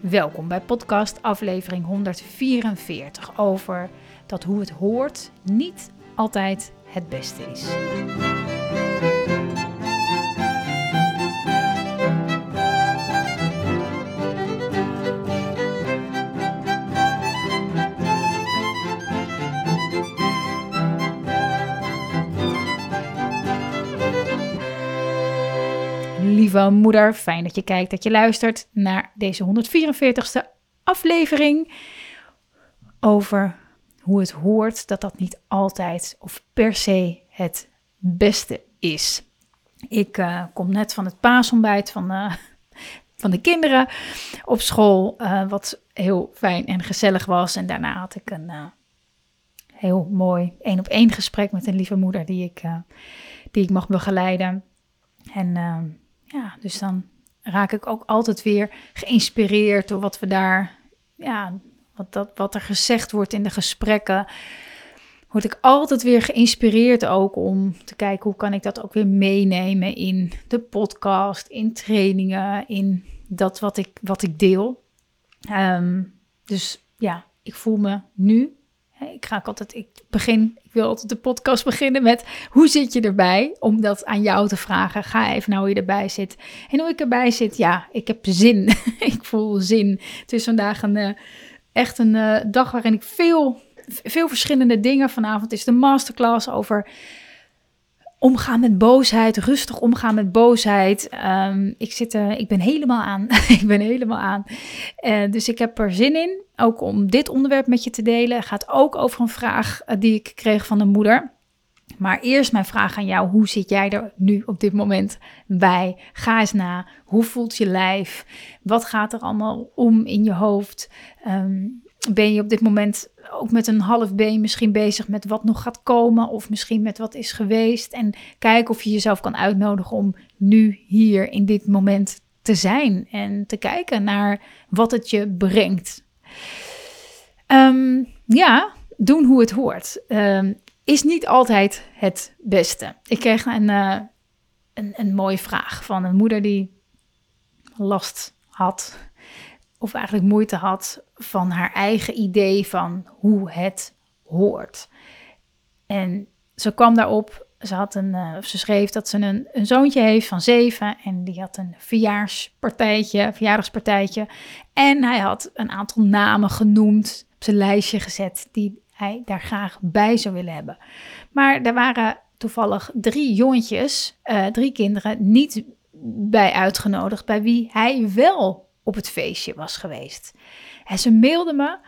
Welkom bij podcast aflevering 144 over dat hoe het hoort niet altijd het beste is. Lieve moeder, fijn dat je kijkt, dat je luistert naar deze 144ste aflevering over hoe het hoort dat dat niet altijd of per se het beste is. Ik uh, kom net van het paasontbijt van, uh, van de kinderen op school, uh, wat heel fijn en gezellig was. En daarna had ik een heel mooi één op één gesprek met een lieve moeder die ik, die ik mag begeleiden. En ja, dus dan raak ik ook altijd weer geïnspireerd door wat we daar, ja, wat, dat, wat er gezegd wordt in de gesprekken. Word ik altijd weer geïnspireerd ook om te kijken hoe kan ik dat ook weer meenemen in de podcast, in trainingen, in dat wat ik, wat ik deel. Um, dus ja, ik voel me nu ik ga altijd, ik begin, ik wil altijd de podcast beginnen met hoe zit je erbij? Om dat aan jou te vragen. Ga even naar hoe je erbij zit. En hoe ik erbij zit, ja, ik heb zin. ik voel zin. Het is vandaag een, uh, echt een uh, dag waarin ik veel, veel verschillende dingen. Vanavond is de masterclass over omgaan met boosheid, rustig omgaan met boosheid. Um, ik, zit, uh, ik ben helemaal aan. ik ben helemaal aan. Uh, dus ik heb er zin in, ook om dit onderwerp met je te delen. Het gaat ook over een vraag uh, die ik kreeg van een moeder. Maar eerst mijn vraag aan jou: hoe zit jij er nu op dit moment bij? Ga eens na. Hoe voelt je lijf? Wat gaat er allemaal om in je hoofd? Um, ben je op dit moment ook met een half been misschien bezig met wat nog gaat komen of misschien met wat is geweest. En kijk of je jezelf kan uitnodigen om nu hier in dit moment te zijn en te kijken naar wat het je brengt. Um, ja, doen hoe het hoort. Um, is niet altijd het beste. Ik kreeg een, uh, een, een mooie vraag van een moeder die last had of eigenlijk moeite had van haar eigen idee van hoe het hoort. En ze kwam daarop, ze, had een, uh, ze schreef dat ze een, een zoontje heeft van zeven en die had een verjaarspartijtje, verjaardagspartijtje. En hij had een aantal namen genoemd, op zijn lijstje gezet, die hij daar graag bij zou willen hebben. Maar er waren toevallig drie jongetjes, uh, drie kinderen, niet bij uitgenodigd, bij wie hij wel op het feestje was geweest. En ze mailde me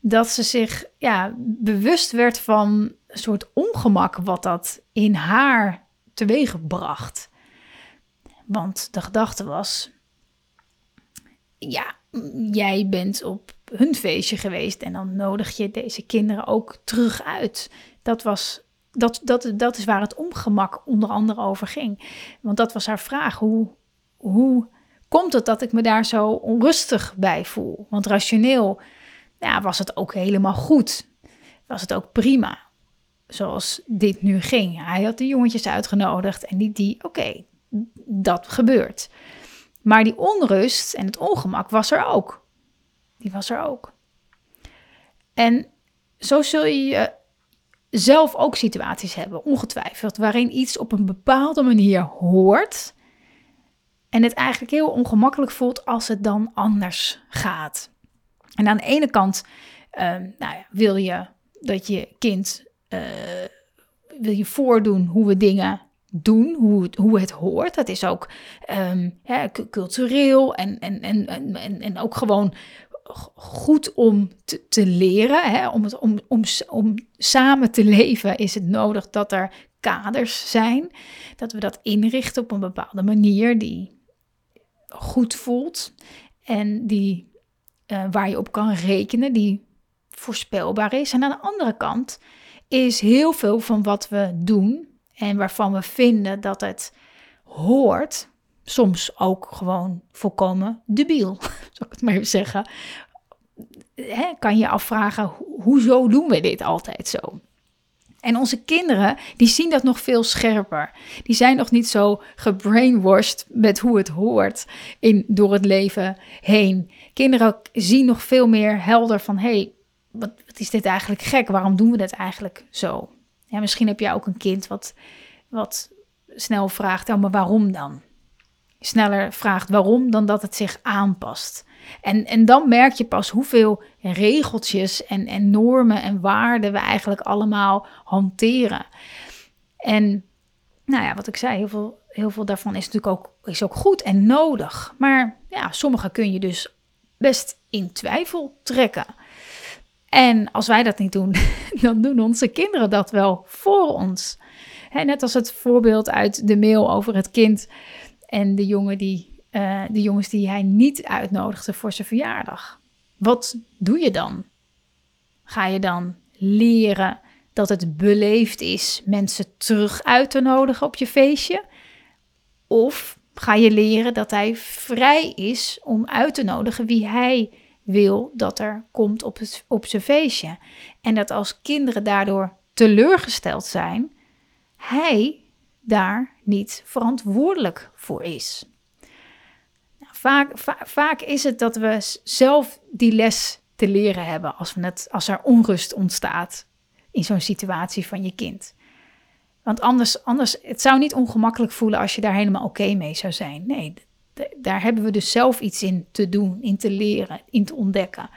dat ze zich ja, bewust werd van een soort ongemak wat dat in haar teweeg bracht. Want de gedachte was: ja, jij bent op hun feestje geweest en dan nodig je deze kinderen ook terug uit. Dat was. Dat, dat, dat is waar het ongemak onder andere over ging. Want dat was haar vraag. Hoe, hoe komt het dat ik me daar zo onrustig bij voel? Want rationeel ja, was het ook helemaal goed. Was het ook prima. Zoals dit nu ging. Hij had de jongetjes uitgenodigd en die, die oké, dat gebeurt. Maar die onrust en het ongemak was er ook. Die was er ook. En zo zul je zelf ook situaties hebben, ongetwijfeld, waarin iets op een bepaalde manier hoort en het eigenlijk heel ongemakkelijk voelt als het dan anders gaat. En aan de ene kant uh, nou ja, wil je dat je kind uh, wil je voordoen hoe we dingen doen, hoe het, hoe het hoort. Dat is ook ja, cultureel en, en, en, en, en ook gewoon goed om te, te leren. Hè? Om, het, om, om, om samen te leven is het nodig dat er kaders zijn. Dat we dat inrichten op een bepaalde manier die goed voelt en die uh, waar je op kan rekenen, die voorspelbaar is. En aan de andere kant is heel veel van wat we doen en waarvan we vinden dat het hoort, soms ook gewoon volkomen debiel, zal ik het maar even zeggen. Kan je afvragen, hoezo doen we dit altijd zo? En onze kinderen, die zien dat nog veel scherper. Die zijn nog niet zo gebrainwashed met hoe het hoort in, door het leven heen. Kinderen zien nog veel meer helder van, hé, hey, wat, wat, is dit eigenlijk gek? Waarom doen we dit eigenlijk zo? Ja, misschien heb jij ook een kind wat, wat snel vraagt, oh, maar waarom dan? Sneller vraagt waarom dan dat het zich aanpast. En, en dan merk je pas hoeveel regeltjes en, en normen en waarden we eigenlijk allemaal hanteren. En nou ja, wat ik zei, heel veel, heel veel daarvan is natuurlijk ook, is ook goed en nodig. Maar ja, sommige kun je dus best in twijfel trekken. En als wij dat niet doen, dan doen onze kinderen dat wel voor ons. net als het voorbeeld uit de mail over het kind en de jongen die uh, de jongens die hij niet uitnodigde voor zijn verjaardag. Wat doe je dan? Ga je dan leren dat het beleefd is mensen terug uit te nodigen op je feestje? Of ga je leren dat hij vrij is om uit te nodigen wie hij wil dat er komt op, het, op zijn feestje? En dat als kinderen daardoor teleurgesteld zijn, hij daar niet verantwoordelijk voor is vaak, vaak is het dat we zelf die les te leren hebben als, we het, als er onrust ontstaat in zo'n situatie van je kind. Want anders, anders, het zou niet ongemakkelijk voelen als je daar helemaal oké mee zou zijn. Nee, daar hebben we dus zelf iets in te doen, in te leren, in te ontdekken.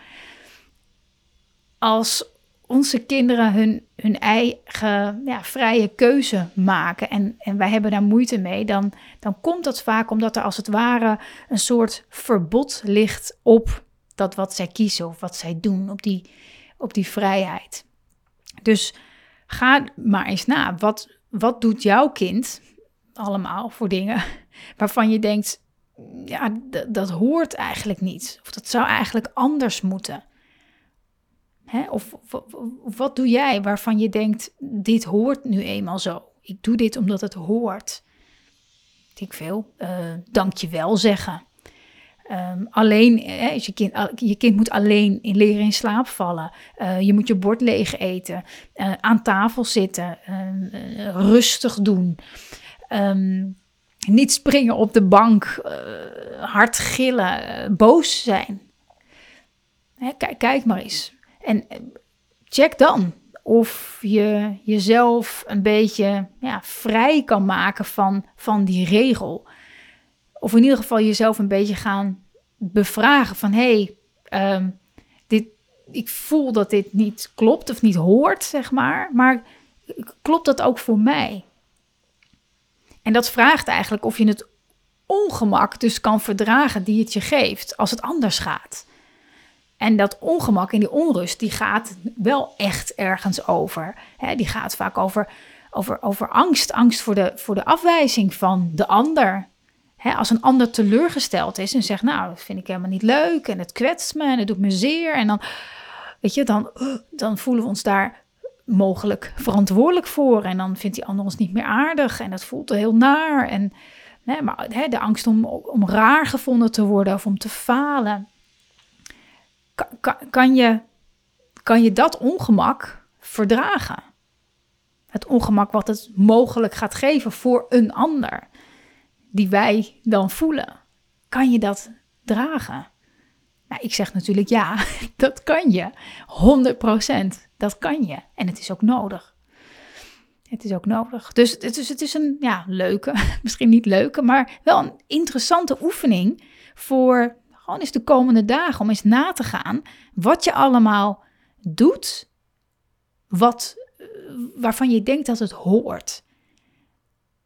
Als onze kinderen hun, hun eigen ja, vrije keuze maken en, en wij hebben daar moeite mee, dan, dan komt dat vaak omdat er als het ware een soort verbod ligt op dat wat zij kiezen of wat zij doen, op die, op die vrijheid. Dus ga maar eens na. Wat, wat doet jouw kind allemaal voor dingen waarvan je denkt, ja, dat hoort eigenlijk niet. Of dat zou eigenlijk anders moeten. Hè? Of, wat doe jij waarvan je denkt, dit hoort nu eenmaal zo. Ik doe dit omdat het hoort. Ik veel, uh, dank je wel zeggen. Um, alleen, hè, je, kind, je kind moet alleen in leren in slaap vallen. Uh, je moet je bord leeg eten. Uh, aan tafel zitten. Uh, rustig doen. Um, niet springen op de bank. hard gillen. boos zijn. Hè, kijk, kijk maar eens. En eh, check dan of je jezelf een beetje ja, vrij kan maken van, van die regel. Of in ieder geval jezelf een beetje gaan bevragen van hé, hey, ehm, ik voel dat dit niet klopt of niet hoort, zeg maar. Maar klopt dat ook voor mij? En dat vraagt eigenlijk of je het ongemak dus kan verdragen die het je geeft als het anders gaat. En dat ongemak en die onrust, die gaat wel echt ergens over. die gaat vaak over, over, over angst. Angst voor de, voor de afwijzing van de ander. als een ander teleurgesteld is en zegt, nou, dat vind ik helemaal niet leuk en het kwetst me en het doet me zeer. En dan, weet je, dan, dan voelen we ons daar mogelijk verantwoordelijk voor. En dan vindt die ander ons niet meer aardig en dat voelt heel naar. En, maar de angst om, om raar gevonden te worden of om te falen kan, je, kan je dat ongemak verdragen? Het ongemak wat het mogelijk gaat geven voor een ander, die wij dan voelen. Kan je dat dragen? Nou, ik zeg natuurlijk ja, dat kan je. 100%, dat kan je. En het is ook nodig. Het is ook nodig. Dus het is, het is een ja, leuke, misschien niet leuke, maar wel een interessante oefening voor gewoon eens de komende dagen om eens na te gaan wat je allemaal doet, wat, eh, waarvan je denkt dat het hoort.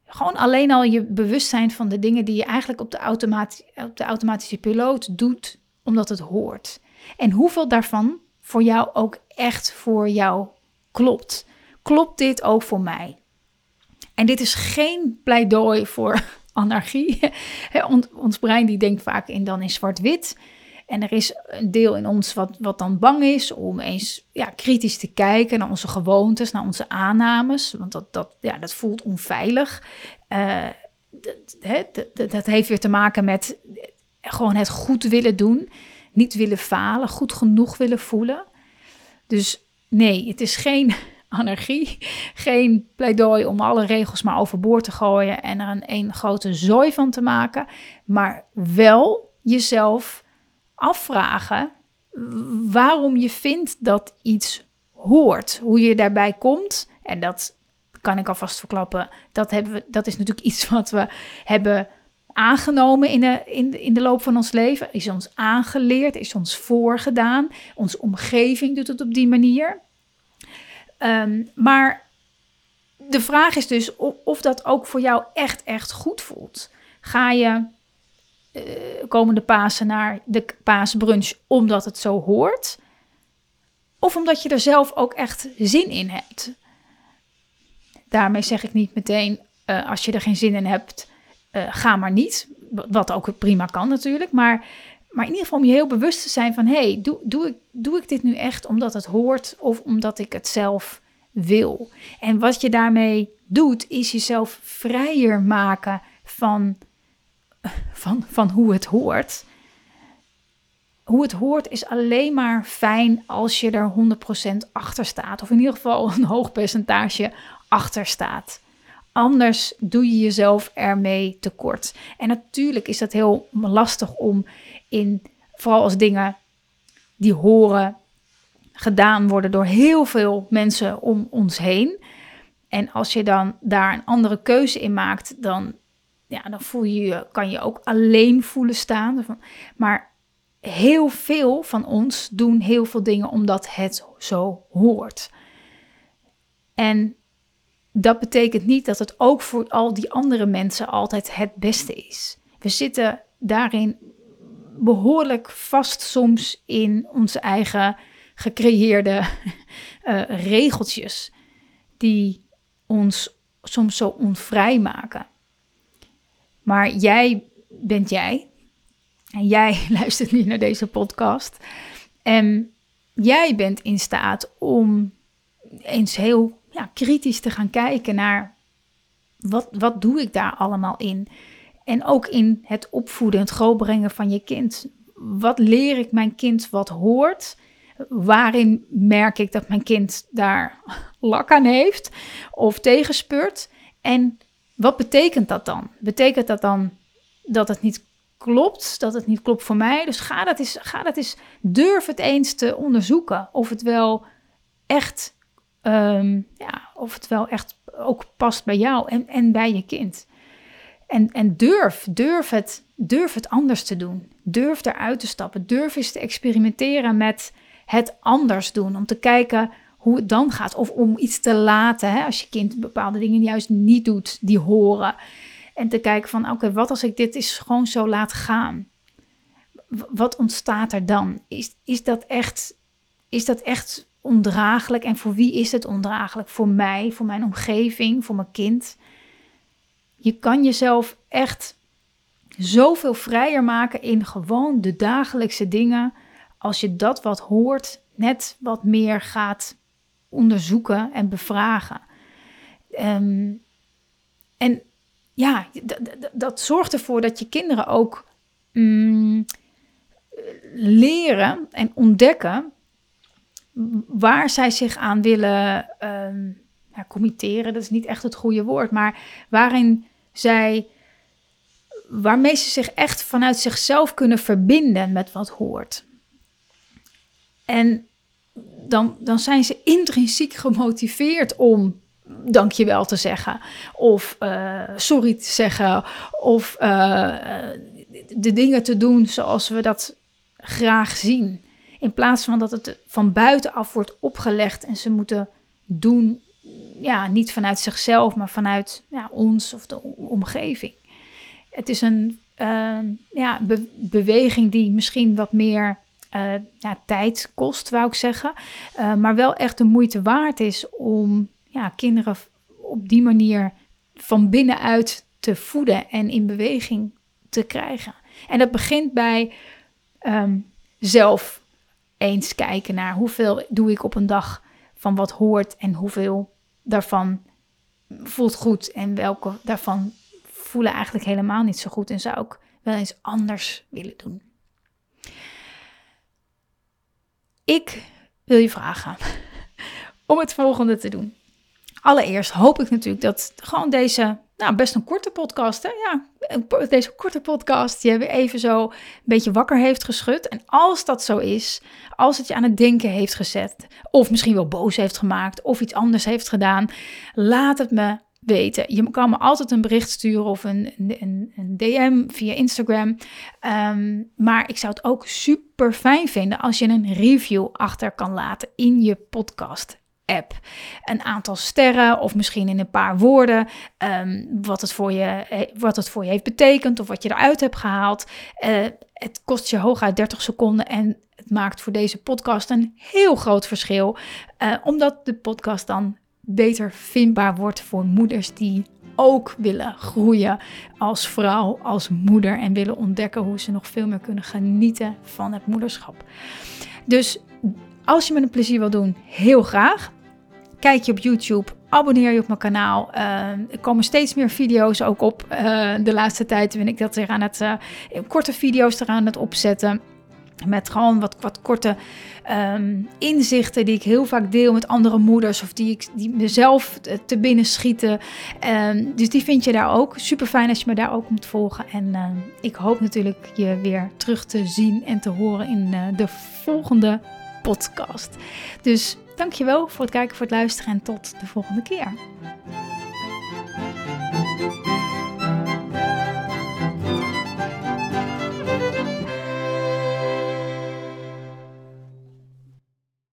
Gewoon alleen al je bewustzijn van de dingen die je eigenlijk op de, op de automatische piloot doet, omdat het hoort. En hoeveel daarvan voor jou ook echt voor jou klopt. Klopt dit ook voor mij? En dit is geen pleidooi voor anarchie. ons brein die denkt vaak in dan in zwart-wit. En er is een deel in ons wat, wat dan bang is om eens ja, kritisch te kijken naar onze gewoontes, naar onze aannames. Want dat, dat, ja, dat voelt onveilig. Uh, dat, dat, dat heeft weer te maken met gewoon het goed willen doen. Niet willen falen, goed genoeg willen voelen. Dus nee, het is geen anarchie. Geen pleidooi om alle regels maar overboord te gooien en er een, een grote zooi van te maken. Maar wel jezelf afvragen waarom je vindt dat iets hoort. Hoe je daarbij komt. En dat kan ik alvast verklappen. Dat, hebben we, dat is natuurlijk iets wat we hebben aangenomen in de, in, in de loop van ons leven. Is ons aangeleerd, is ons voorgedaan. Onze omgeving doet het op die manier. Ehm, maar de vraag is dus of, of, dat ook voor jou echt, echt goed voelt. Ga je uh, komende Pasen naar de paasbrunch omdat het zo hoort? Of omdat je er zelf ook echt zin in hebt? Daarmee zeg ik niet meteen, uh, als je er geen zin in hebt, uh, ga maar niet. Wat ook prima kan natuurlijk. Maar, maar in ieder geval om je heel bewust te zijn van... hé, hey, doe, doe, ik, doe ik dit nu echt omdat het hoort of omdat ik het zelf wil? En wat je daarmee doet, is jezelf vrijer maken van, van, van hoe het hoort. Hoe het hoort is alleen maar fijn als je er 100% achter staat. Of in ieder geval een hoog percentage achter staat. Anders doe je jezelf ermee tekort. En natuurlijk is dat heel lastig om in, vooral als dingen die horen, gedaan worden door heel veel mensen om ons heen. En als je dan daar een andere keuze in maakt, dan, ja, dan voel je, kan je ook alleen voelen staan. Maar heel veel van ons doen heel veel dingen omdat het zo hoort. En dat betekent niet dat het ook voor al die andere mensen altijd het beste is. We zitten daarin behoorlijk vast soms in onze eigen gecreëerde uh, regeltjes, die ons soms zo onvrij maken. Maar jij bent jij. En jij luistert nu naar deze podcast. En jij bent in staat om eens heel ja, kritisch te gaan kijken naar wat, wat doe ik daar allemaal in? En ook in het opvoeden, het grootbrengen van je kind. Wat leer ik mijn kind wat hoort? Waarin merk ik dat mijn kind daar lak aan heeft of tegenspeurt? En wat betekent dat dan? Betekent dat dan dat het niet klopt, dat het niet klopt voor mij? Dus ga dat eens, ga dat eens durf het eens te onderzoeken of het wel echt Ehm, ja, of het wel echt ook past bij jou en, en bij je kind. En, en durf, durf het, durf het anders te doen. Durf eruit te stappen. Durf eens te experimenteren met het anders doen. Om te kijken hoe het dan gaat. Of om iets te laten. Hè, als je kind bepaalde dingen juist niet doet, die horen. En te kijken van oké, wat als ik dit is gewoon zo laat gaan? Wat ontstaat er dan? Is, is, dat echt, is dat echt ondraaglijk en voor wie is het ondraaglijk? Voor mij, voor mijn omgeving, voor mijn kind. Je kan jezelf echt zoveel vrijer maken in gewoon de dagelijkse dingen. Als je dat wat hoort, net wat meer gaat onderzoeken en bevragen. Ehm, en ja, dat zorgt ervoor dat je kinderen ook mm, leren en ontdekken waar zij zich aan willen um, committeren, dat is niet echt het goede woord, maar waarin zij, waarmee ze zich echt vanuit zichzelf kunnen verbinden met wat hoort. En dan, dan zijn ze intrinsiek gemotiveerd om dankjewel te zeggen, of uh, sorry te zeggen, of uh, de dingen te doen zoals we dat graag zien. In plaats van dat het van buitenaf wordt opgelegd en ze moeten doen, ja, niet vanuit zichzelf, maar vanuit ja, ons of de omgeving. Het is een uh, ja, beweging die misschien wat meer uh, ja, tijd kost, wou ik zeggen. Uh, maar wel echt de moeite waard is om ja, kinderen op die manier van binnenuit te voeden en in beweging te krijgen. En dat begint bij um, zelf eens kijken naar hoeveel doe ik op een dag van wat hoort en hoeveel daarvan voelt goed en welke daarvan voelen eigenlijk helemaal niet zo goed en zou ik wel eens anders willen doen. Ik wil je vragen om het volgende te doen. Allereerst hoop ik natuurlijk dat gewoon deze, nou best een korte podcast, hè? ja, deze korte podcast je weer even zo een beetje wakker heeft geschud. En als dat zo is, als het je aan het denken heeft gezet, of misschien wel boos heeft gemaakt, of iets anders heeft gedaan, laat het me weten. Je kan me altijd een bericht sturen of een, een, een DM via Instagram. Ehm, maar ik zou het ook super fijn vinden als je een review achter kan laten in je podcast app. Een aantal sterren of misschien in een paar woorden ehm, wat, het voor je, wat het voor je heeft betekend of wat je eruit hebt gehaald. Uh, het kost je hooguit 30 seconden en het maakt voor deze podcast een heel groot verschil. Uh, omdat de podcast dan beter vindbaar wordt voor moeders die ook willen groeien als vrouw, als moeder en willen ontdekken hoe ze nog veel meer kunnen genieten van het moederschap. Dus als je me een plezier wil doen, heel graag. Kijk je op YouTube, abonneer je op mijn kanaal. Uh, er komen steeds meer video's ook op. Uh, de laatste tijd ben ik dat weer aan het uh, korte video's eraan het opzetten. Met gewoon wat, wat korte um, inzichten die ik heel vaak deel met andere moeders. Of die, ik, die mezelf te binnen schieten. Um, dus die vind je daar ook. Super fijn als je me daar ook moet volgen. En ik hoop natuurlijk je weer terug te zien en te horen in de volgende podcast. Dus dankjewel voor het kijken, voor het luisteren en tot de volgende keer.